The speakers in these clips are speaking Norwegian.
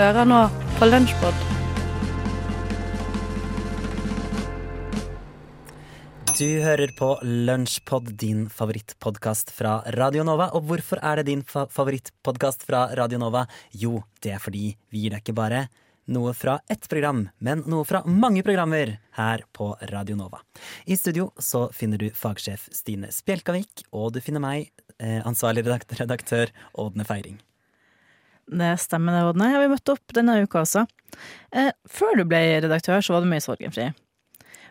Hører nå på Lunsjpod. Du hører på Lunsjpod, din favorittpodkast fra Radio Nova. Og hvorfor er det din fa favorittpodkast fra Radio Nova? Jo, det er fordi vi gir deg ikke bare noe fra ett program, men noe fra mange programmer her på Radio Nova. I studio så finner du fagsjef Stine Spjelkavik, og du finner meg, eh, ansvarlig redaktør Ådne Feiring. Det stemmer det, Ådne. Ja, vi møtte opp denne uka også. Eh, før du ble redaktør, så var du med i Sorgenfri.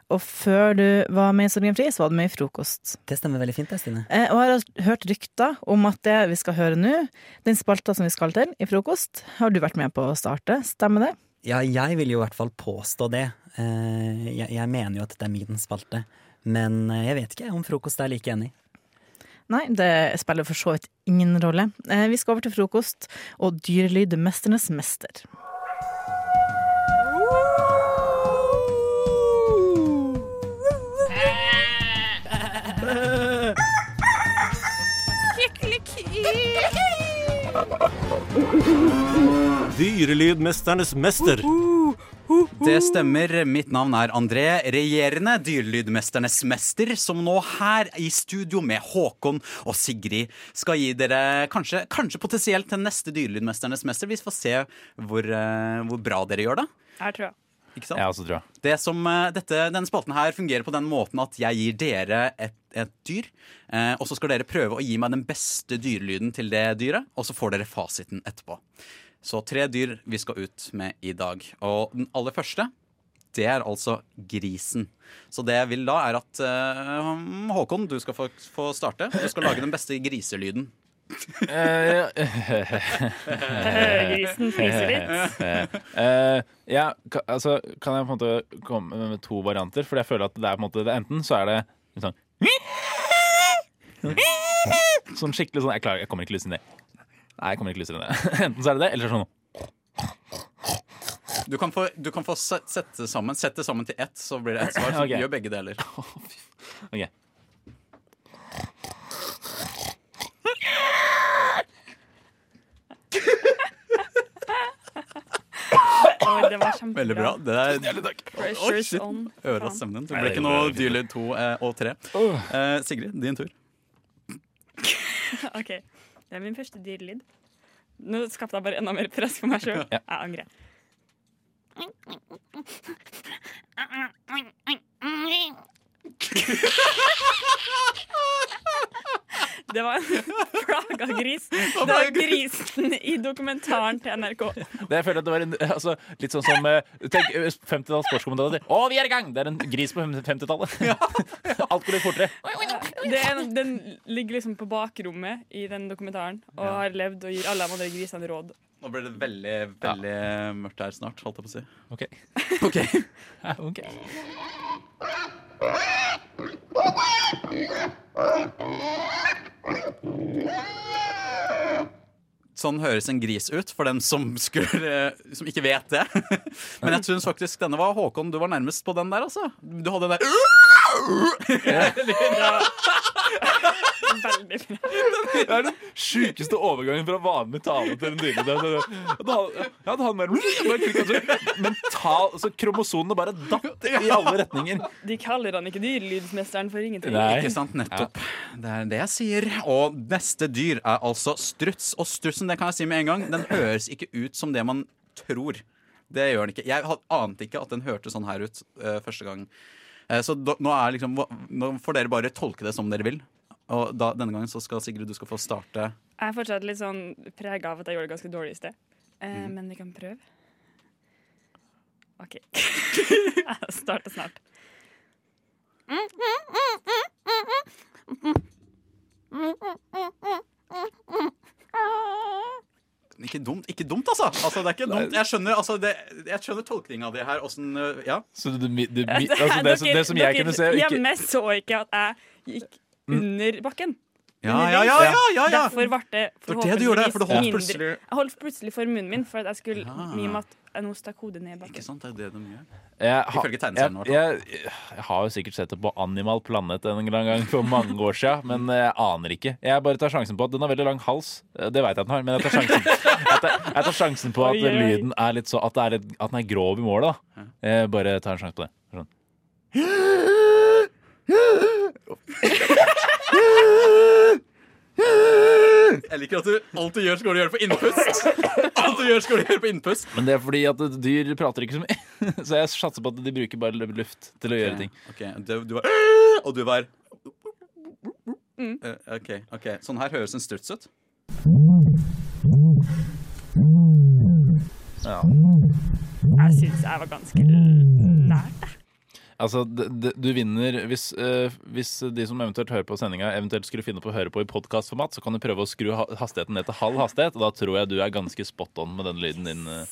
Og før du var med i Sorgenfri, så var du med i Frokost. Det stemmer veldig fint, det, Stine. Eh, og jeg har hørt rykter om at det vi skal høre nå, den spalta som vi skal til i Frokost, har du vært med på å starte. Stemmer det? Ja, jeg vil jo i hvert fall påstå det. Eh, jeg, jeg mener jo at det er min spalte. Men jeg vet ikke om frokost er like enig. Nei, det spiller for så vidt ingen rolle. Eh, vi skal over til frokost og dyrelyd mesternes mester. Dyrelydmesternes mester. Det stemmer. Mitt navn er André, regjerende dyrelydmesternes mester, som nå her i studio med Håkon og Sigrid skal gi dere kanskje, kanskje potensielt til neste Dyrelydmesternes mester. Vi får se hvor, eh, hvor bra dere gjør det. Her, tror jeg. Ikke sant? Jeg også, tror jeg. Det som, eh, dette, denne spalten her fungerer på den måten at jeg gir dere et, et dyr, eh, og så skal dere prøve å gi meg den beste dyrelyden til det dyret, og så får dere fasiten etterpå. Så tre dyr vi skal ut med i dag. Og den aller første, det er altså grisen. Så det jeg vil da, er at uh, Håkon, du skal få, få starte. Du skal lage den beste griselyden. Grisen fniser litt. Eh, ja, altså, kan jeg på en måte komme med to varianter? For jeg føler at det er på en måte det, Enten så er det sånn Sånn skikkelig sånn Jeg klarer, jeg kommer ikke lyst inn i det. Nei, jeg kommer ikke lyst enn det. Enten så er det det, eller så er det sånn Du kan få, du kan få set- sette sammen Sett det sammen til ett, så blir det ett svar. Så Ok. gjør begge deler. OK. Oi, det var kjempebra. Veldig bra. Det er Pressure's shit. on. øra Faen. stemmen. Det Nei, ble det ikke går noe fint. dyrlyd to eh, og tre. Eh, Sigrid, din tur. OK. Det er min første dyrelyd. Nå skapte jeg bare enda mer press for meg sjøl. Ja. Jeg angrer. Det var en plaga gris. Det var grisen i dokumentaren til NRK. Det jeg føler at det var en, altså, litt sånn som eh, Tenk eh, 50-talls sportskommentator. Å, vi er i gang! Det er en gris på 50-tallet. Alt går litt fortere. Det er, den ligger liksom på bakrommet i den dokumentaren og har levd og gir alle de andre grisene råd. Nå blir det veldig veldig mørkt her snart, holdt jeg på å si. OK. Ok. okay. Sånn høres en gris ut, for den som, skulle, som ikke vet det. Men jeg syns faktisk denne var Håkon, du var nærmest på den der, altså. Du hadde den der Veldig bra. Det er den sjukeste overgangen fra vanlig tale til en dyne. Ja, det mer bare klikket så Så kromosonene bare datt i alle retninger. De kaller han ikke dyrelydsmesteren for ingenting. Nei. Ikke sant? Nettopp. Det er det jeg sier. Og neste dyr er altså struts. Og strutsen, det kan jeg si med en gang, den høres ikke ut som det man tror. Det gjør den ikke. Jeg ante ikke at den hørtes sånn her ut uh, første gang. Eh, så da, nå, er liksom, nå får dere bare tolke det som dere vil. Og da, denne gangen så skal Sigrid, du skal få starte. Jeg er fortsatt litt sånn prega av at jeg gjorde det ganske dårlig i sted. Eh, Mm. Men vi kan prøve. OK. jeg starter snart. Ikke dumt, ikke dumt altså. altså det er ikke dumt. Jeg skjønner, altså, det, jeg skjønner tolkninga di her. Åssen øh, Ja. Så det, det, det, altså det, som- det som jeg kunne se ikke, Hjemme så ikke at jeg gikk under bakken. Ja, ja, ja, ja, ja, ja. Derfor ble det forhåpentligvis mindre- plutselig Jeg holdt plutselig for munnen min for at jeg skulle Ja. mime at jeg nå stakk hodet ned i Ikke sant, det er det de gjør. Jeg, Ifølge jeg, tegneserien, i jeg, jeg har jo sikkert sett det på Animal Planet en eller annen gang for mange år siden, men jeg aner ikke. Jeg bare tar sjansen på at den har veldig lang hals. Det vet jeg at den har, men jeg tar sjansen, jeg tar, jeg tar sjansen på at lyden er litt så At, det er litt, at den er grov i målet. da Jeg bare tar en sjanse på det. Sånn. Jeg liker at du, alt du gjør, skal du gjøre på innpust. Alt du gjør, skal du gjøre på innpust. Men det er fordi at dyr prater ikke så mye. Så jeg satser på at de bruker bare luft til å gjøre ting. Ok, du, du var Og du var Mm. Eh, OK. ok Sånn her høres en struts ut. Ja. Jeg syns jeg var ganske nært. jeg. Altså, det, det, du vinner hvis, eh, hvis de som eventuelt hører på sendinga, eventuelt skulle finne på å høre på i podkastformat, så kan du prøve å skru ha- hastigheten ned til halv hastighet, og da tror jeg du er ganske spot on med den lyden din. eh.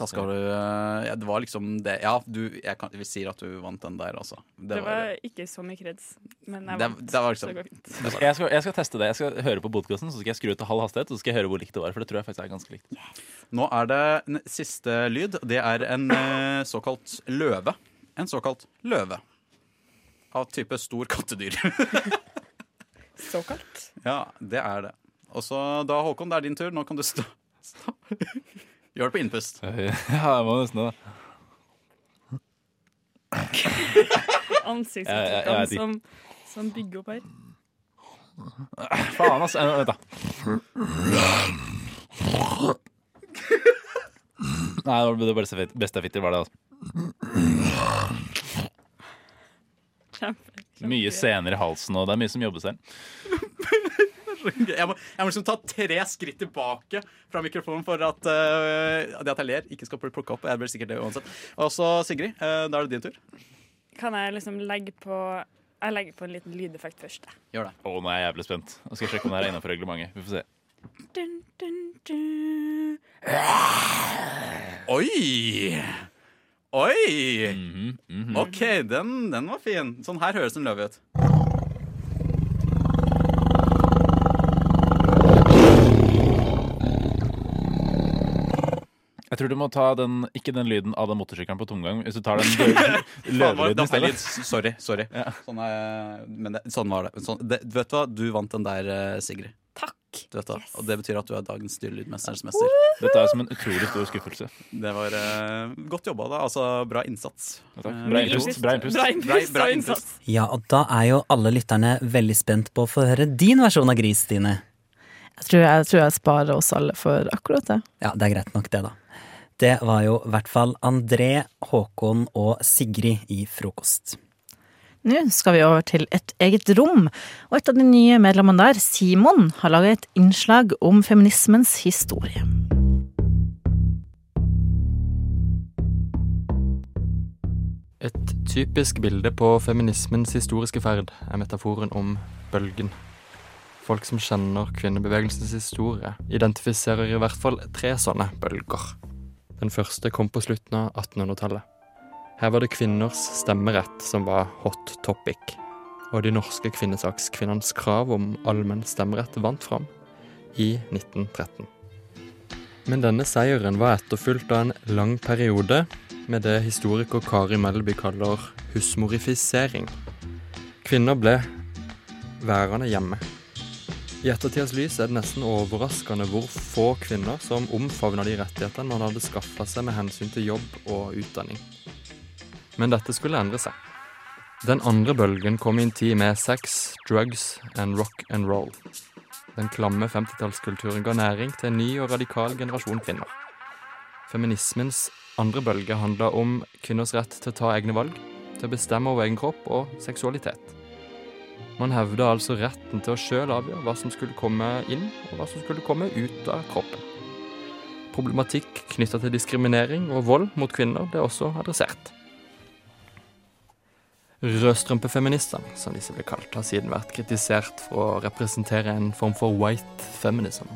Da skal du eh, ja, Det var liksom det Ja, du, jeg, kan, vi sier at du vant den der, altså. Det var ikke så mye kreds, men jeg vant. det var så liksom- det går fint. Jeg skal, jeg skal teste det. Jeg skal høre på podkasten, så skal jeg skru til halv hastighet, og så skal jeg høre hvor likt det var. For det tror jeg faktisk er ganske likt. Nå er det en siste lyd. Det er en eh, såkalt løve. En såkalt løve. Av type stor kattedyr. Såkalt. ja, det er det. Og så da, Håkon, det er din tur. Nå kan du stå. stå. Gjør det på innpust. Ja, jeg må nesten det. Ansiktsuttrykkene som, som bygger opp her. Faen, altså. Vent, da. Nei, det var det beste jeg fikk til, var det. altså. Kjempe, kjempe. Mye senere i halsen, og det er mye som jobbes her. Jeg må, jeg må liksom ta tre skritt tilbake fra mikrofonen for at uh, det at jeg ler, ikke skal bli plukka opp. Jeg blir sikkert det uansett. Og så, Sigrid, uh, da er det din tur. Kan jeg liksom legge på Jeg legger på en liten lydeffekt først. Da. Gjør det. Å, nå er jeg jævlig spent. Nå skal jeg sjekke om det er innenfor reglementet. Vi får se. Dun, dun, dun. Oi! Oi! Mhm, mhm. OK, den, den var fin. Sånn her høres en løve ut. Jeg tror du må ta den, ikke den lyden av den motorsykkelen på tomgang. Hvis du tar den løvelyden i stedet. Sorry. Sorry. sorry. Sånn, er, men det, sånn var det. Sånn, det. Vet du hva? Du vant den der, eh, Sigrid. Takk. Du vet hva? Yes. Og det betyr at du er dagens dyrelydmesterens mester. Dette er som en utrolig stor skuffelse. Det var uh, godt jobba, da. Altså bra innsats. Ja. Eh, Bra innpust. Bra innpust. Bra Bra- innpust bra innpust. Ja, og da er jo alle lytterne veldig spent på å få høre din versjon av Gris, Stine. Jeg tror jeg, tror jeg sparer oss alle for akkurat det. Ja, det er greit nok, det, da. Det var jo i hvert fall André, Håkon og Sigrid i Frokost. Nå skal vi over til et eget rom, og et av de nye medlemmene der, Simon, har laga et innslag om feminismens historie. Et typisk bilde på feminismens historiske ferd er metaforen om bølgen. Folk som kjenner kvinnebevegelsens historie, identifiserer i hvert fall tre sånne bølger. Den første kom på slutten av 1800-tallet. Her var det kvinners stemmerett som var hot topic, og de norske kvinnesakskvinnenes krav om allmenn stemmerett vant fram i 1913. Men denne seieren var etterfulgt av en lang periode med det historiker Kari Melby kaller husmorifisering. Kvinner ble værende hjemme. I ettertidas lys er det nesten overraskende hvor få kvinner som omfavna de rettighetene man hadde skaffa seg med hensyn til jobb og utdanning. Men dette skulle endre seg. Den andre bølgen kom i en tid med sex, drugs and rock and roll. Den klamme 50-tallskulturen ga næring til en ny og radikal generasjon kvinner. Feminismens andre bølge handla om kvinners rett til å ta egne valg, til å bestemme over egen kropp og seksualitet. Man hevda altså retten til å sjøl avgjøre hva som skulle komme inn, og hva som skulle komme ut av kroppen. Problematikk knytta til diskriminering og vold mot kvinner ble også adressert. Rødstrømpefeministene, som disse ble kalt, har siden vært kritisert for å representere en form for white feminism.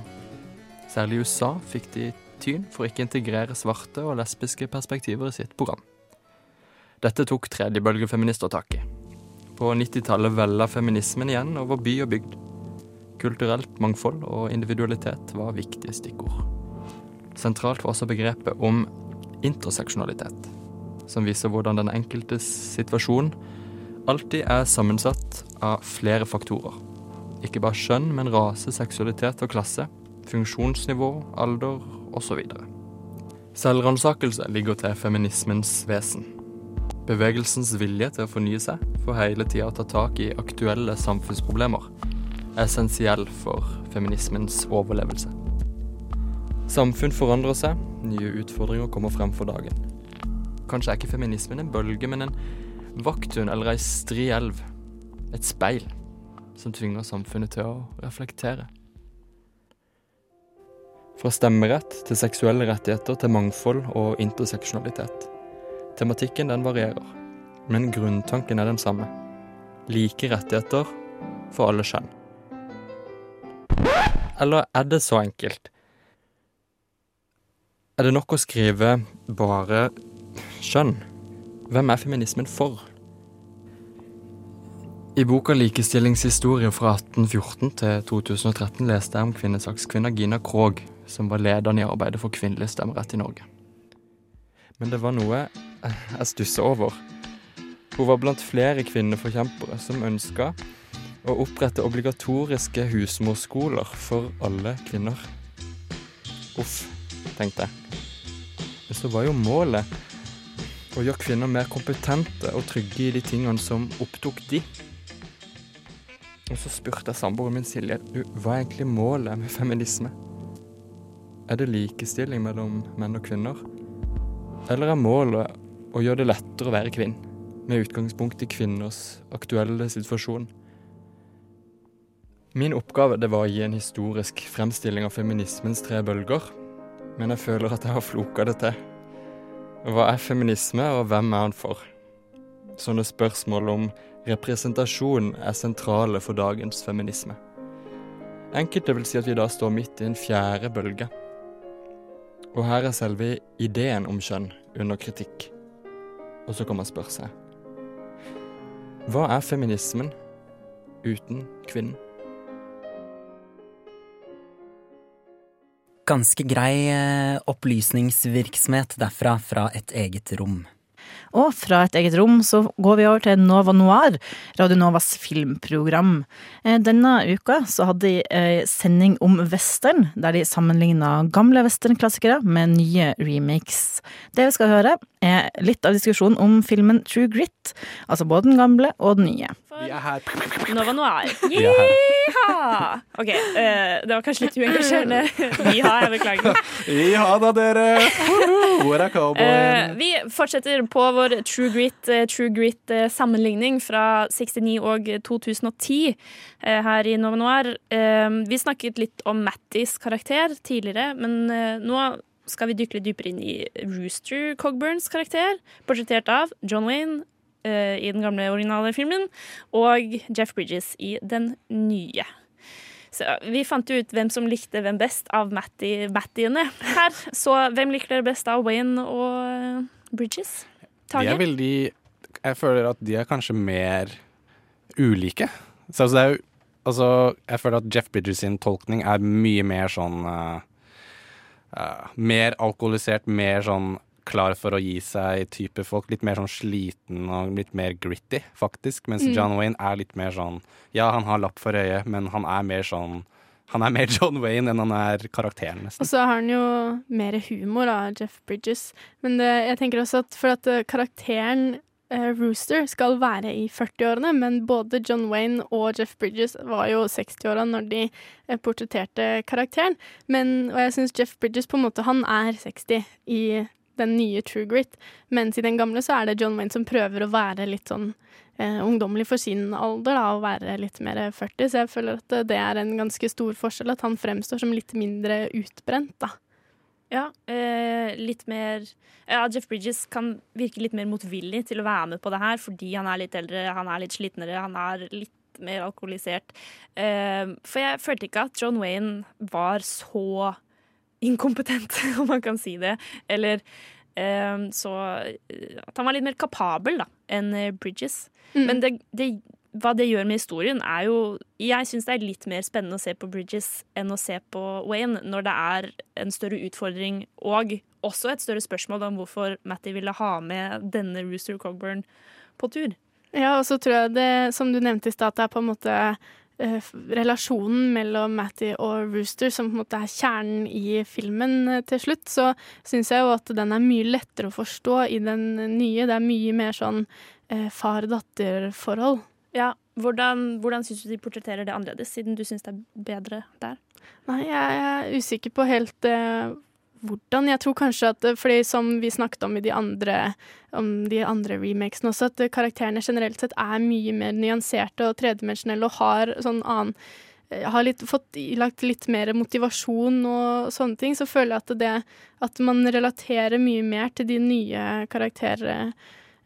Særlig i USA fikk de tyn for å ikke integrere svarte og lesbiske perspektiver i sitt program. Dette tok tredjebølgefeminister tak i. På 90-tallet vella feminismen igjen over by og bygd. kulturelt mangfold og individualitet var viktige stikkord. Sentralt var også begrepet om interseksjonalitet, som viser hvordan den enkeltes situasjon alltid er sammensatt av flere faktorer. Ikke bare kjønn, men rase, seksualitet og klasse, funksjonsnivå, alder osv. Selvransakelse ligger til feminismens vesen. Bevegelsens vilje til å fornye seg, for hele tida å ta tak i aktuelle samfunnsproblemer, er essensiell for feminismens overlevelse. Samfunn forandrer seg, nye utfordringer kommer frem for dagen. Kanskje er ikke feminismen en bølge, men en vakthund eller ei stri elv. Et speil som tvinger samfunnet til å reflektere. Fra stemmerett til seksuelle rettigheter til mangfold og interseksjonalitet. Tematikken den varierer, men grunntanken er den samme. Like rettigheter for alle kjønn. Eller er det så enkelt? Er det nok å skrive bare kjønn? Hvem er feminismen for? I boka 'Likestillingshistorie fra 1814 til 2013' leste jeg om kvinnesakskvinna Gina Krog, som var lederen i arbeidet for kvinnelig stemmerett i Norge. Men det var noe jeg stussa over. Hun var blant flere kvinneforkjempere som ønska å opprette obligatoriske husmorskoler for alle kvinner. Uff, tenkte jeg. Men så var jo målet å gjør kvinner mer kompetente og trygge i de tingene som opptok de. Og så spurte jeg samboeren min Silje du, hva er egentlig målet med feminisme. Er det likestilling mellom menn og kvinner? Eller er målet å gjøre det lettere å være kvinne, med utgangspunkt i kvinners aktuelle situasjon? Min oppgave det var å gi en historisk fremstilling av feminismens tre bølger, men jeg føler at jeg har floka det til. Hva er feminisme, og hvem er han for? Sånne spørsmål om representasjon er sentrale for dagens feminisme. Enkelte vil si at vi da står midt i en fjerde bølge. Og her er selve ideen om kjønn under kritikk. Og så kan man spørre seg Hva er feminismen uten kvinnen? Ganske grei eh, opplysningsvirksomhet derfra, fra et eget rom. Og fra et eget rom så går vi over til Nova Noir, Radio Novas filmprogram. Eh, denne uka så hadde de eh, sending om western, der de sammenligna gamle westernklassikere med nye remakes. Det vi skal høre, er litt av diskusjonen om filmen True Grit, altså både den gamle og den nye. Vi er her. Nova Noir. Jiha! OK, uh, det var kanskje litt uengasjerende. Jiha, jeg beklager. Jiha da, dere! Hvor er cowboyen? cowboyen? vi fortsetter på vår True Grit, uh, True Grit eh, sammenligning fra 69 og 2010 eh, her i Nova Noir. Vi snakket litt om Mattis karakter tidligere, men nå skal vi dykke litt dypere inn i Rooster Cogburns karakter, portrettert av John Wayne uh, i den gamle originale filmen, og Jeff Bridges i den nye. Så Vi fant ut hvem som likte hvem best av Mattiene her. Så hvem liker dere best av Wayne og Bridges? Bridges? De er veldig Jeg føler at de er kanskje mer ulike. Så altså, det er jo Altså, jeg føler at Jeff Bridges sin tolkning er mye mer sånn eh, eh, Mer alkoholisert, mer sånn klar for å gi seg type folk. Litt mer sånn sliten og litt mer gritty, faktisk. Mens Mm. John Wayne er litt mer sånn Ja, han har lapp for øyet, men han er mer sånn Han er mer John Wayne enn han er karakteren, Og så har han jo mer humor av Jeff Bridges. Men det, jeg tenker også at for at eh, karakteren Rooster skal være i 40-årene, men både John Wayne og Jeff Bridges var jo 60-åra når de eh, portretterte karakteren. Men, og jeg syns Jeff Bridges på en måte, han er 60 i den nye True Grit, mens i den gamle så er det John Wayne som prøver å være litt sånn eh, ungdommelig for sin alder, da, og være litt mer 40. Så jeg føler at det er en ganske stor forskjell, at han fremstår som litt mindre utbrent, da. Ja, eh, litt mer Ja, Jeff Bridges kan virke litt mer motvillig til å være med på det her fordi han er litt eldre, han er litt slitnere, han er litt mer alkoholisert. Eh, for jeg følte ikke at John Wayne var så inkompetent, om man kan si det. Eller eh, så eh, At han var litt mer kapabel da, enn eh, Bridges. Mm. Men det, det hva det gjør med historien, er jo Jeg syns det er litt mer spennende å se på Bridges enn å se på Wayne, når det er en større utfordring og også et større spørsmål om hvorfor Matty ville ha med denne Rooster Cogburn på tur. Ja, og så tror jeg det, som du nevnte i stad, det er på en måte eh, relasjonen mellom Matty og Rooster som på en måte er kjernen i filmen eh, til slutt. Så syns jeg jo at den er mye lettere å forstå i den nye. Det er mye mer sånn eh, far-datter-forhold. Ja, Hvordan, hvordan syns du de portretterer det annerledes, siden du syns det er bedre der? Nei, jeg er usikker på helt uh, hvordan. Jeg tror kanskje at eh, Fordi som vi snakket om i de andre, om de andre remakesene også, at eh, karakterene generelt sett er mye mer nyanserte og tredimensjonelle og har sånn annen har litt, fått ilagt litt mer motivasjon og sånne ting, så føler jeg at det at man relaterer mye mer til de nye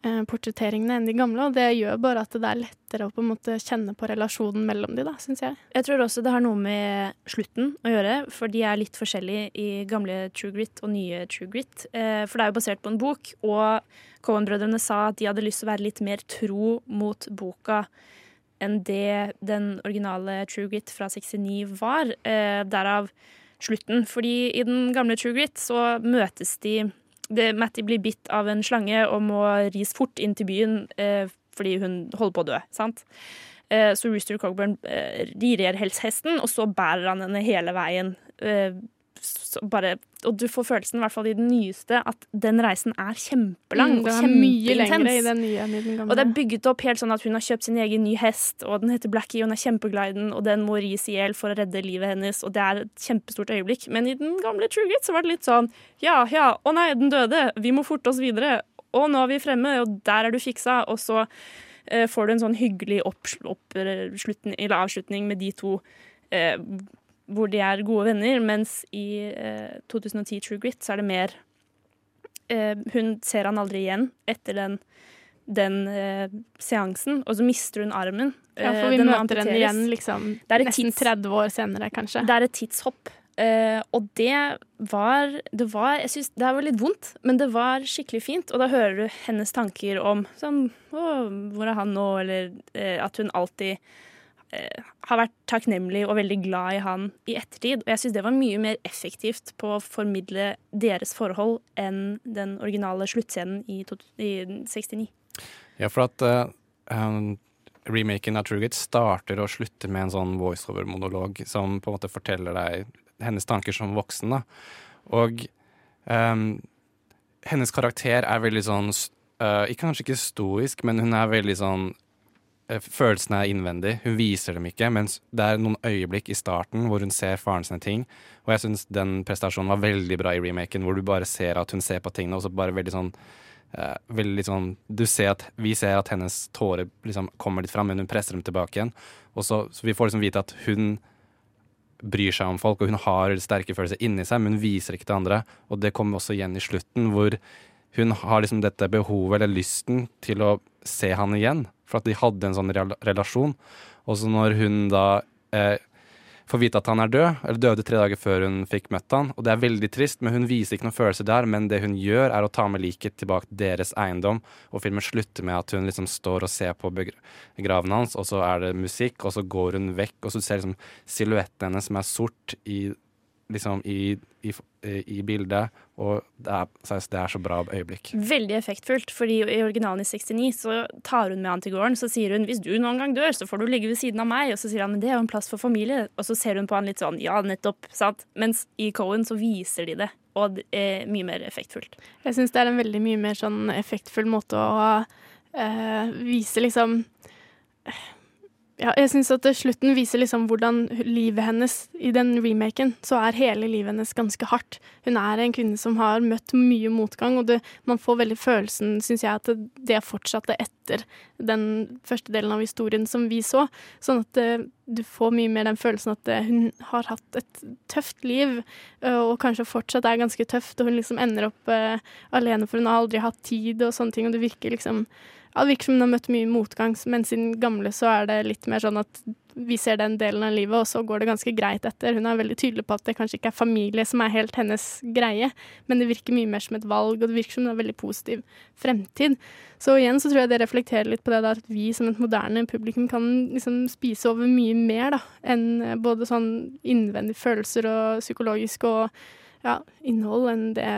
karakterportretteringene enn de gamle, og det gjør bare at det er lettere å på en måte kjenne på relasjonen mellom de, da, syns jeg. Jeg tror også det har noe med slutten å gjøre, for de er litt forskjellige i gamle True Grit og nye True Grit. Eh, For det er jo basert på en bok, og Cohen-brødrene sa at de hadde lyst til å være litt mer tro mot boka enn det den originale True Grit fra 69 var. Eh, derav slutten. Fordi i den gamle True Grit så møtes de det, Matty blir bitt av en slange og må ris fort inn til byen eh, fordi hun holder på å dø. sant? Eh, så Rooster Cogburn eh, rir hesten, og så bærer han henne hele veien. Bare, og du får følelsen, i hvert fall i den nyeste, at den reisen er kjempelang Mm, og kjempeintens. Og det er bygget opp helt sånn at hun har kjøpt sin egen ny hest, og den heter Blackie, og hun er kjempeglad i den, og den må ris i hjel for å redde livet hennes, og det er et kjempestort øyeblikk. Men i den gamle True Grit så var det litt sånn ja, ja, å nei, den døde, vi må forte oss videre, og nå er vi fremme, og der er du fiksa, og så eh, får du en sånn hyggelig opps- oppslutning, eller avslutning med de to eh, hvor de er gode venner, mens i eh, 2010 True Grit så er det mer eh, Hun ser han aldri igjen etter den, den eh, seansen, og så mister hun armen. ja, Eh, for vi den møter henne igjen liksom, nesten tids- 30 år senere, kanskje. Det er et tidshopp. Eh, og det var, det var Jeg synes det var litt vondt, men det var skikkelig fint. Og da hører du hennes tanker om sånn Å, hvor er han nå? Eller eh, at hun alltid eh, har vært takknemlig og veldig glad i han i ettertid. Og jeg syns det var mye mer effektivt på å formidle deres forhold enn den originale sluttscenen i, i 69. Ja, for at uh, remaken av True starter og slutter med en sånn voiceover-monolog som på en måte forteller deg hennes tanker som voksen. da. Og um, hennes karakter er veldig sånn eh, ikke Kanskje ikke stoisk, men hun er veldig sånn eh, Følelsene er innvendig. Hun viser dem ikke, mens det er noen øyeblikk i starten hvor hun ser faren sine ting. Og jeg syns den prestasjonen var veldig bra i remaken, hvor du bare ser at hun ser på tingene, og så bare veldig sånn uh, veldig sånn Du ser at Vi ser at hennes tårer liksom kommer litt fram, men hun presser dem tilbake igjen. Og så, så vi får liksom vite at hun bryr seg om folk, og hun har sterke følelser inni seg, men hun viser ikke til andre. Og det kommer også igjen i slutten, hvor hun har liksom dette behovet eller lysten til å se han igjen, for at de hadde en sånn relasjon. Og så når hun da eh, får vite at han er død, eller døde tre dager før hun fikk møtt han, og det er veldig trist, men hun viser ikke noen følelser der, men det hun gjør er å ta med liket tilbake til deres eiendom, og filmen slutter med at hun liksom står og ser på graven hans, og så er det musikk, og så går hun vekk, og så ser du liksom silhuetten hennes som er sort i, liksom i, i, i bildet, og det er, så det er så bra øyeblikk. Veldig effektfullt, fordi i originalen i 69 så tar hun med han til gården. Så sier hun hvis du noen gang dør, så får du ligge ved siden av meg. Og så sier han men det er jo en plass for familie. Og så ser hun på han litt sånn ja, nettopp. sant? Mens i Cohen så viser de det, og det er mye mer effektfullt. Jeg syns det er en veldig mye mer sånn effektfull måte å øh, vise liksom ja, jeg syns at slutten viser liksom hvordan livet hennes I den remaken så er hele livet hennes ganske hardt. Hun er en kvinne som har møtt mye motgang, og det, man får veldig følelsen, syns jeg, at det, fortsatte etter den første delen av historien som vi så. Sånn at uh, du får mye mer den følelsen at uh, hun har hatt et tøft liv, uh, og kanskje fortsatt er ganske tøft, og hun liksom ender opp eh, alene, for hun har aldri hatt tid og sånne ting, og det virker liksom ja, det virker som hun har møtt mye motgang, men siden gamle så er det litt mer sånn at vi ser den delen av livet, og så går det ganske greit etter. Hun er veldig tydelig på at det kanskje ikke er familie som er helt hennes greie, men det virker mye mer som et valg, og det virker som en veldig positiv fremtid. Så igjen så tror jeg det reflekterer litt på det da, at vi som et moderne publikum kan liksom spise over mye mer da, enn eh, både sånn innvendige følelser og psykologisk og ja, innhold enn det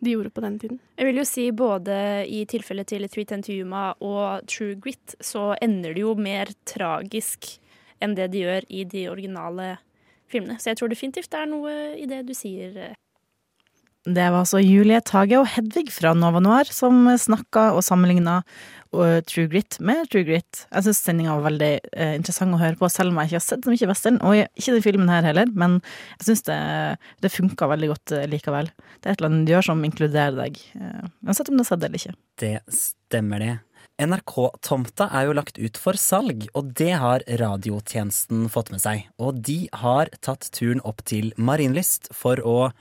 de gjorde på den tiden. Jeg vil jo si både i tilfellet til 310 to Yuma og True Grit, så ender det jo mer tragisk enn det de gjør i de originale filmene. Så jeg tror definitivt det er noe i det du sier. Det var altså Julie Tage og Hedvig fra Nova Noir som snakka og sammenligna True Grit med True Grit. Jeg syns sendinga var veldig eh, interessant å høre på, selv om jeg ikke har sett så mye western. Og ikke den filmen her heller, men jeg syns det, det funka veldig godt eh, likevel. Det er et eller annet du gjør som inkluderer deg, eh, uansett om du har sett det eller ikke. Det stemmer det. NRK-tomta er jo lagt ut for salg, og det har radiotjenesten fått med seg. Og de har tatt turen opp til Marienlyst for å,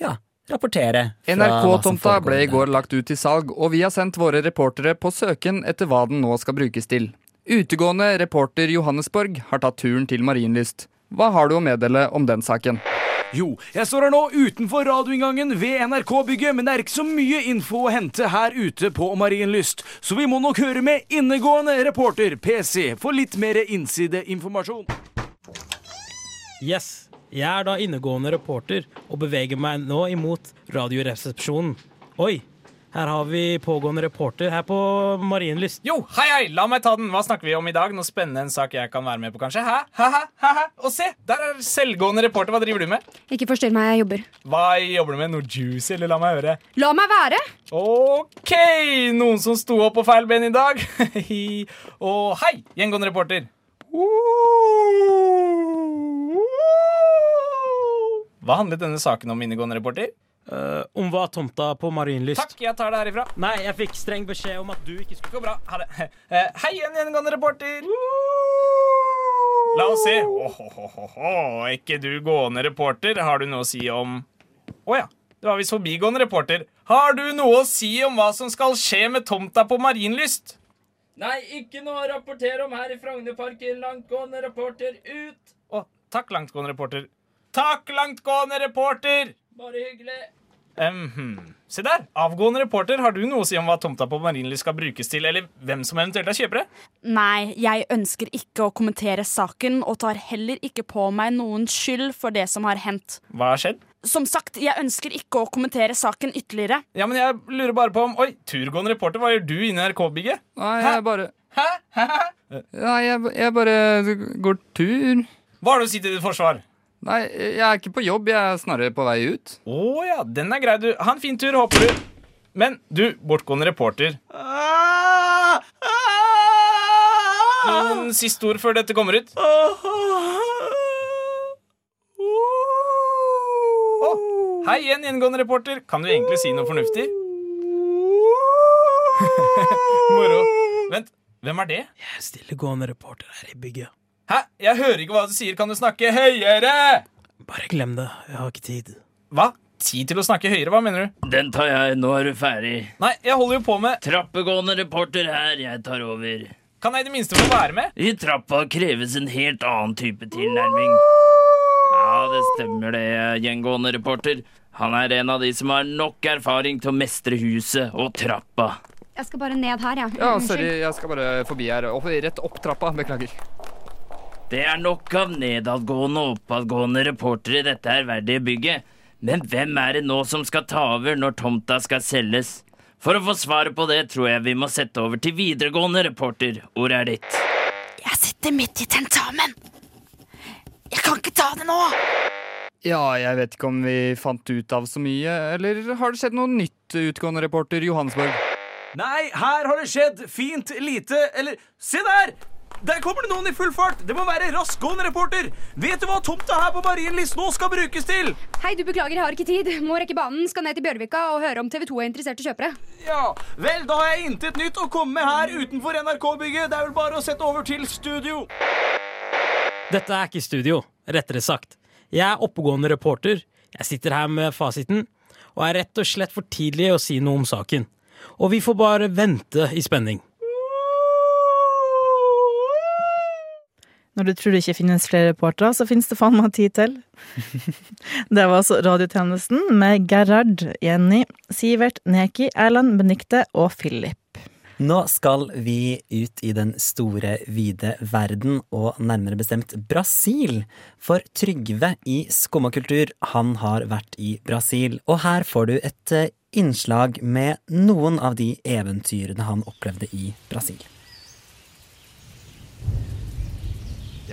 ja, rapportere. fra hva som NRK-tomta ble i går lagt ut til salg, og vi har sendt våre reportere på søken etter hva den nå skal brukes til. Utegående reporter Johannesborg har tatt turen til Marienlyst. Hva har du å meddele om den saken? Jo, jeg står her nå utenfor radioinngangen ved NRK-bygget, men det er ikke så mye info å hente her ute på Marienlyst, så vi må nok høre med innegående reporter PC for litt mer innsideinformasjon. Yes, jeg er da innegående reporter og beveger meg nå imot Radioresepsjonen. Oi, her har vi pågående reporter her på Marienlyst. Jo, hei, hei, la meg ta den. Hva snakker vi om i dag? Noe spennende en sak jeg kan være med på, kanskje? Hæ? Hæ, hæ, hæ? Og se, der er selvgående reporter. Hva driver du med? Ikke forstyrr meg, jeg jobber. Hva jobber du med? Noe juicy, eller la meg høre? La meg være! OK, noen som sto opp på feil ben i dag. Og hei, gjengående reporter. Hva handlet denne saken om, innegående reporter? Uh, om hva tomta på Marienlyst? Takk, jeg tar det herifra. Nei, jeg fikk streng beskjed om at du ikke skulle Gå bra. Ha det. Uh, hei igjen, gjengående reporter. La oss se. Åhåhåhå, ikke du gående reporter. Har du noe å si om Å ja. Det var visst forbigående reporter. Har du noe å si om hva som skal skje med tomta på Marienlyst? Nei, ikke noe å rapportere om her i Frognerparken. Langtgående reporter ut. Takk, langtgående reporter. Takk, langtgående reporter! Bare hyggelig. Mhm. Se der. Avgående reporter, har du noe å si om hva tomta på Marienlyst skal brukes til, eller hvem som eventuelt er kjøpere? Nei, jeg ønsker ikke å kommentere saken, og tar heller ikke på meg noen skyld for det som har hendt. Hva har skjedd? Som sagt, jeg ønsker ikke å kommentere saken ytterligere. Ja, men jeg lurer bare på om Oi, turgående reporter, hva gjør du inne i RK-bygget? Nei, jeg bare Hæ? Hæ? Nei, jeg, jeg bare går tur. Hva har du å si til ditt forsvar? Nei, jeg er ikke på jobb, jeg er snarere på vei ut. Å ja, den er grei, du. Ha en fin tur, håper du. Men du, bortgående reporter. Noen siste ord før dette kommer ut? Hei igjen, gjengående reporter. Kan du egentlig si noe fornuftig? Moro. Vent, hvem er det? Jeg er stillegående reporter her i bygget. Hæ? Jeg hører ikke hva du sier. Kan du snakke høyere? Bare glem det. Jeg har ikke tid. Hva? Tid til å snakke høyere? Hva mener du? Den tar jeg. Nå er du ferdig. Nei, jeg holder jo på med Trappegående reporter her. Jeg tar over. Kan jeg i det minste få være med? I trappa kreves en helt annen type tilnærming. Ja, det stemmer det, gjengående reporter. Han er en av de som har nok erfaring til å mestre huset og trappa. Jeg skal bare ned her, jeg. Ja, ja, sorry, jeg skal bare forbi her. Opp, rett opp trappa. Beklager. Det er nok av nedadgående og oppadgående reportere i dette ærverdige bygget. Men hvem er det nå som skal ta over når tomta skal selges? For å få svaret på det tror jeg vi må sette over til videregående reporter. Ordet er ditt. Jeg sitter midt i tentamen. Jeg kan ikke ta det nå! Ja, jeg vet ikke om vi fant ut av så mye. Eller har det skjedd noe nytt, utgående reporter Johannesborg? Nei, her har det skjedd fint lite Eller, se der! Der kommer det noen i full fart! Det må være raskgående reporter! Vet du hva tomta her på Marienlyst nå skal brukes til? Hei, du beklager, jeg har ikke tid. Må rekke banen, skal ned til Bjørvika og høre om TV 2 er interesserte kjøpere. Ja, vel, da har jeg intet nytt å komme med her utenfor NRK-bygget. Det er vel bare å sette over til studio. Dette er ikke studio, rettere sagt. Jeg er oppegående reporter. Jeg sitter her med fasiten, og er rett og slett for tidlig å si noe om saken. Og vi får bare vente i spenning. Når du tror det ikke finnes flere reportere, så finnes det faen meg tid til. Det var altså radiotjenesten med Gerhard, Jenny, Sivert, Neki, Erland, Benikte og Philip. Nå skal vi ut i den store, vide verden, og nærmere bestemt Brasil. For Trygve i Skummakultur, han har vært i Brasil, og her får du et eh, innslag med noen av de eventyrene han opplevde i Brasil.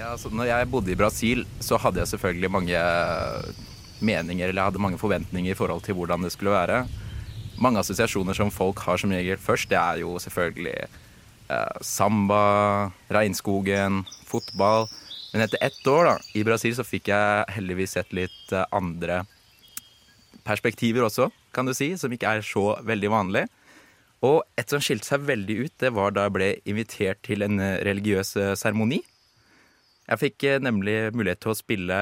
Ja, altså, når jeg bodde i Brasil, så hadde jeg selvfølgelig mange meninger, eller jeg hadde mange forventninger i forhold til hvordan det skulle være. Mange assosiasjoner som folk har som regel først, det er jo selvfølgelig eh, samba, regnskogen, fotball. Men etter ett år da, i Brasil så fikk jeg heldigvis sett litt eh, andre perspektiver også, kan du si, som ikke er så veldig vanlig. Og et som skilte seg veldig ut, det var da jeg ble invitert til en eh, religiøs eh, seremoni. Jeg fikk eh, nemlig mulighet til å spille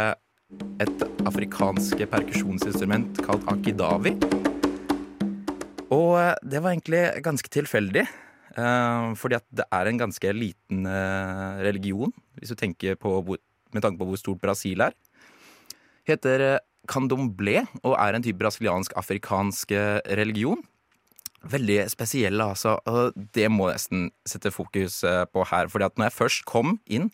et afrikansk perkusjonsinstrument kalt akidavi. Og eh, det var egentlig ganske tilfeldig. eh, fordi at det er en ganske liten religion, hvis du tenker på med tanke på hvor stort Brasil er. Heter candomblé og er en type brasiliansk-afrikansk religion. Veldig spesiell, altså. Og det må jeg nesten sette fokus på her. fordi at når jeg først kom inn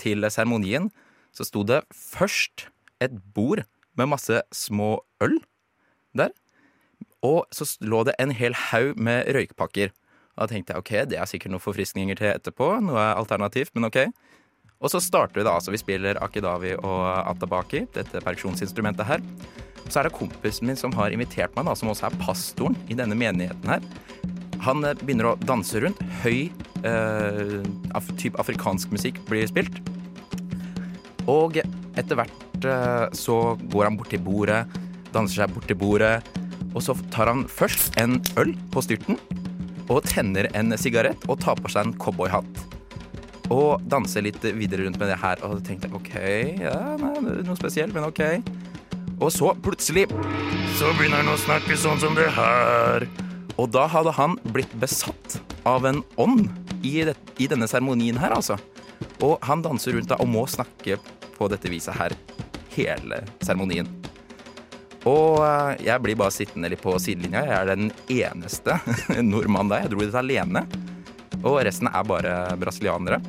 til seremonien, så sto det først et bord med masse små øl der. Og så lå det en hel haug med røykpakker. Og da tenkte jeg ok, det er sikkert noen forfriskninger til etterpå. Noe alternativt, men ok. Og så starter vi da. altså Vi spiller akidavi og atabaki, dette perkusjonsinstrumentet her. Så er det kompisen min som har invitert meg, da, som også er pastoren i denne menigheten her. Han eh, begynner å danse rundt. Høy eh, af, type afrikansk musikk blir spilt. Og etter hvert eh, så går han bort til bordet, danser seg bort til bordet. Og så tar han først en øl på styrten og tenner en sigarett og tar på seg en cowboyhatt. Og danser litt videre rundt med det her. Og tenkte OK, ja, nei, noe spesielt, men OK. Og så plutselig så begynner han å snakke sånn som det her. Og da hadde han blitt besatt av en ånd i, det, i denne seremonien her, altså. Og han danser rundt da og må snakke på dette viset her hele seremonien. Og eh, jeg blir bare sittende litt på sidelinja. Jeg er den eneste nordmannen der. Jeg dro dit alene. Og resten er bare brasilianere.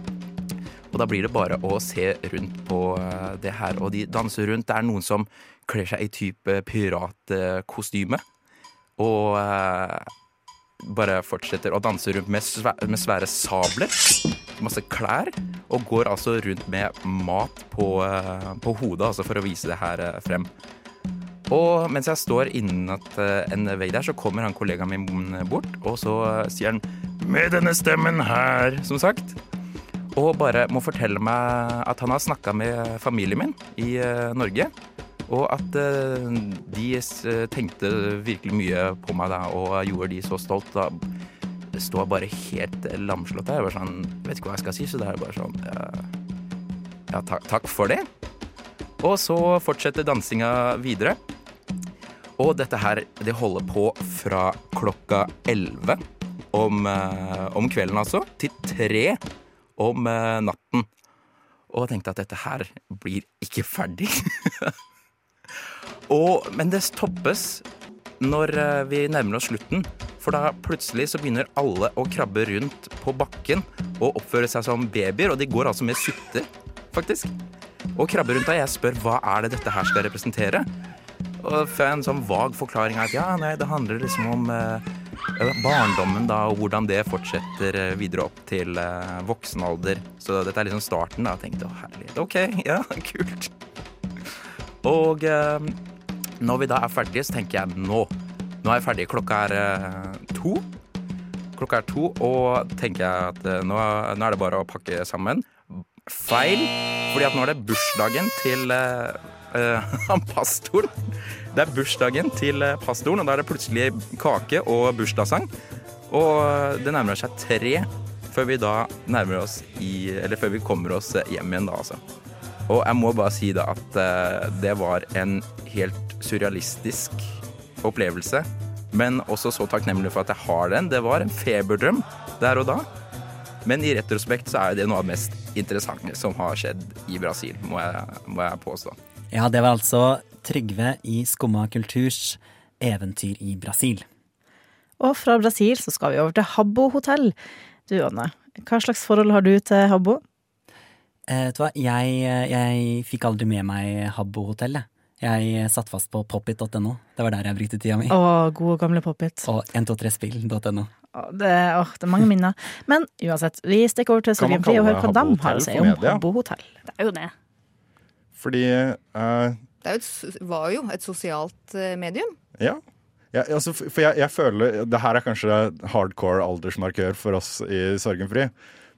Og da blir det bare å se rundt på eh, det her. Og de danser rundt. Det er noen som kler seg i type piratkostyme. Og eh, bare fortsetter å danse rundt med svære sabler. Masse klær. Og går altså rundt med mat på, eh, på hodet, altså for å vise det her eh, frem. Og mens jeg står innat eh, en vegg der, så kommer han kollegaen min bort, og så sier han 'med denne stemmen her', som sagt. Og bare må fortelle meg at han har snakka med familien min i Norge. Og at de tenkte virkelig mye på meg da, og gjorde de så stolt. Da står bare helt lamslått der. Jeg bare sånn, vet ikke hva jeg skal si, så det er bare sånn Ja, takk, takk for det. Og så fortsetter dansinga videre. Og dette her, det holder på fra klokka 11 om, eh, om kvelden, altså, til tre om eh, natten. Og jeg tenkte at dette her blir ikke ferdig. og, men det toppes når eh, vi nærmer oss slutten. For da plutselig så begynner alle å krabbe rundt på bakken og oppføre seg som babyer, og de går altså med sutter, faktisk. Og krabber rundt, og jeg spør hva er det dette her skal representere. Og får jeg en sånn vag forklaring av at ja, nei, det handler liksom om eh, barndommen da, og hvordan det fortsetter eh, videre opp til eh, voksen alder. Så dette er liksom starten da. Jeg tenkte å herlighet, ok, ja, kult. Og eh, når vi da er ferdige, så tenker jeg nå. Nå er jeg ferdig. Klokka er eh, to. Klokka er to, og tenker jeg at eh, nå, nå er det bare å pakke sammen. Feil, fordi at nå er det bursdagen til eh, han pastoren. Det er bursdagen til pastoren, og da er det plutselig kake og bursdagssang. Og det nærmer seg tre før vi da nærmer oss i Eller før vi kommer oss hjem igjen, da, altså. Og jeg må bare si da at det var en helt surrealistisk opplevelse. Men også så takknemlig for at jeg har den. Det var en feberdrøm der og da. Men i retrospekt så er det noe av det mest interessante som har skjedd i Brasil, må jeg, må jeg påstå. Ja, det var altså Trygve i Skumma kulturs eventyr i Brasil. Og fra Brasil så skal vi over til Habbo hotell. Du Anne, hva slags forhold har du til Habbo? Eh, vet du hva, jeg, jeg fikk aldri med meg Habbo-hotellet. Jeg satt fast på popit.no. Det var der jeg brukte tida mi. Å, gode gamle popit. Og 123spill.no. Det, åh, det er mange minner. Men uansett, vi stikker over til Sorgenfri og hører hva de har å si om media? Habbo hotell. Det er jo det. Fordi uh, Det er jo et, var jo et sosialt eh, medium. Ja. Ja, altså, for jeg, jeg føler Det her er kanskje hardcore aldersmarkør for oss i Sorgenfri.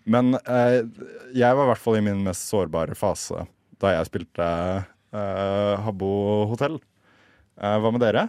Men uh, jeg var i hvert fall i min mest sårbare fase da jeg spilte eh, Habbo hotell. Uh, hva med dere?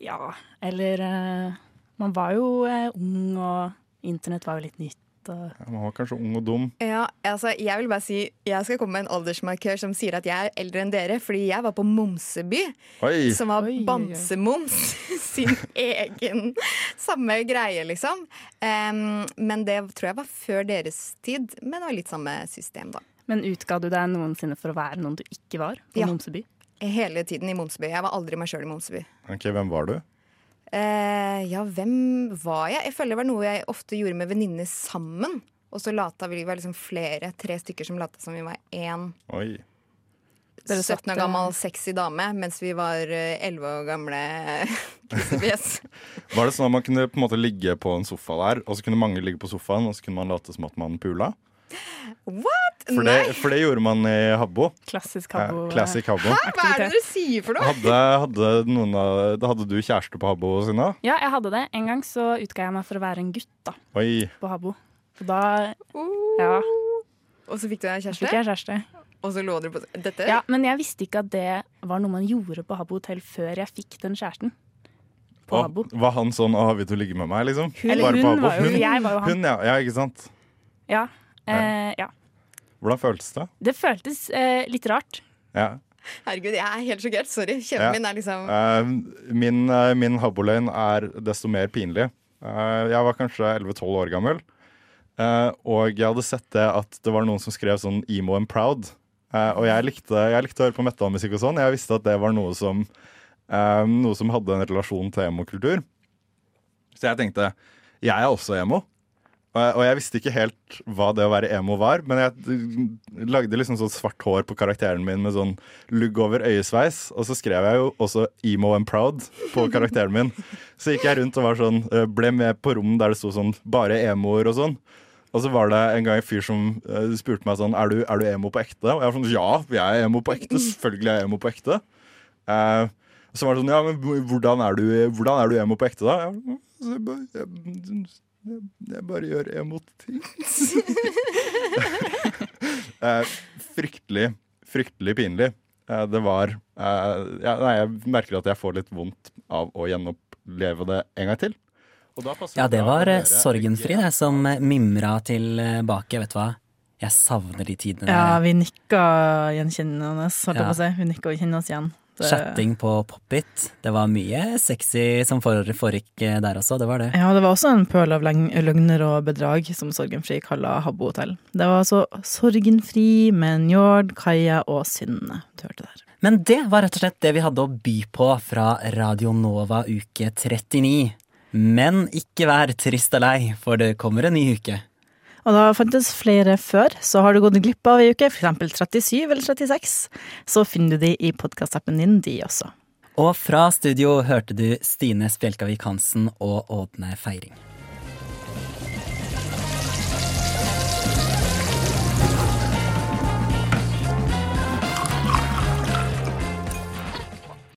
Ja, eller uh, Man var jo eh, ung, og internett var jo litt nytt. Ja, Man var kanskje ung og dum. Ja, altså, jeg vil bare si Jeg skal komme med en aldersmarkør som sier at jeg er eldre enn dere, fordi jeg var på Momseby. Oi. Som var Bamsemums sin egen samme greie, liksom. Um, men det tror jeg var før deres tid, men det var litt samme system, da. Men utga du deg noensinne for å være noen du ikke var på Ja. Momseby? Hele tiden i Momseby. Jeg var aldri meg sjøl i Momseby. Ok, Hvem var du? Eh, ja, hvem var jeg? Jeg føler det var noe jeg ofte gjorde med venninner sammen. Og så lata vi, var liksom flere, tre stykker som lata som vi var én Oi. 17 år gammel sexy dame, mens vi var eh, 11 år gamle kissefjes. Var det sånn at man kunne på en måte ligge på en sofa der, og så kunne mange ligge på sofaen, og så kunne man late som at man pula? What? For det, for det gjorde man i Habbo. Klassisk Habbo. classic Habbo. Hæ? Hva er det dere sier for noe? Hadde, hadde, noen av, hadde du kjæreste på Habbo, Synna? Ja, jeg hadde det. En gang så utga jeg meg for å være en gutt da, Oi. på Habbo. Og da Ja. Og så fikk du deg kjæreste? Fikk jeg kjæreste. Og så lå dere på dette? Ja, men jeg visste ikke at det var noe man gjorde på Habbo hotell før jeg fikk den kjæresten. På Habbo. var han sånn 'Å, vil du ligge med meg', liksom? Hun, Bare på hun Habbo? var jo- jeg var jo han. Hun, ja. ja, ikke sant? Ja. Eh, ja. Hvordan føltes det? Det føltes eh, litt rart. Ja. Herregud, jeg er helt sjokkert. Sorry. Kjeven Ja. min er liksom Eh, min uh, min Habbo-løgn er desto mer pinlig. Eh, jeg var kanskje 11-12 år gammel, eh, og jeg hadde sett det at det var noen som skrev sånn 'emo and proud'. Eh, og jeg likte, jeg likte å høre på metallmusikk og sånn. Jeg visste at det var noe som, noe som hadde en relasjon til emo-kultur. Så jeg tenkte jeg er også emo. Og jeg visste ikke helt hva det å være emo var, men jeg eh, lagde liksom sånn svart hår på karakteren min med sånn lugg over øyesveis, og så skrev jeg jo også 'emo and proud' på karakteren min. Så gikk jeg rundt og var sånn, eh, ble med på rom der det sto sånn 'bare emoer' og sånn. Og så var det en gang en fyr som eh, spurte meg sånn er du, 'Er du emo på ekte?' Og jeg var sånn 'Ja, jeg er emo på ekte. Selvfølgelig er jeg emo på ekte'. Eh, så var det sånn 'Ja, men hvordan er du, hvordan er du emo på ekte, da?' Jeg, så jeg, jeg, bare gjør emo-ting. Eh, fryktelig, fryktelig pinlig. Eh, det var eh, ja, Nei, jeg merker at jeg får litt vondt av å gjenoppleve det en gang til. Og da Ja, det var eh, Sorgenfri det som mimra tilbake. Vet du hva? Jeg savner de tidene. Ja, vi nikka gjenkjennende, holdt jeg Ja. på å si. Hun nikka og kjenner oss igjen. Det- Chatting på Pop-It. Det var mye sexy som foregikk eh, der også. Det var det. Ja, det var også en pøl av løgner og bedrag, som Sorgenfri kaller Habbo hotell. Det var altså Sorgenfri med Njord, Kaja og Synne du hørte der. Men det var rett og slett det vi hadde å by på fra Radio Nova uke 39. Men ikke vær trist og lei, for det kommer en ny uke. Og da fantes flere før, så har du gått glipp av ei uke, f.eks. 37 eller 36, så finner du de i podkastappen din, de også. Og fra studio hørte du Stine Spjelkavik Hansen og Ådne Feiring.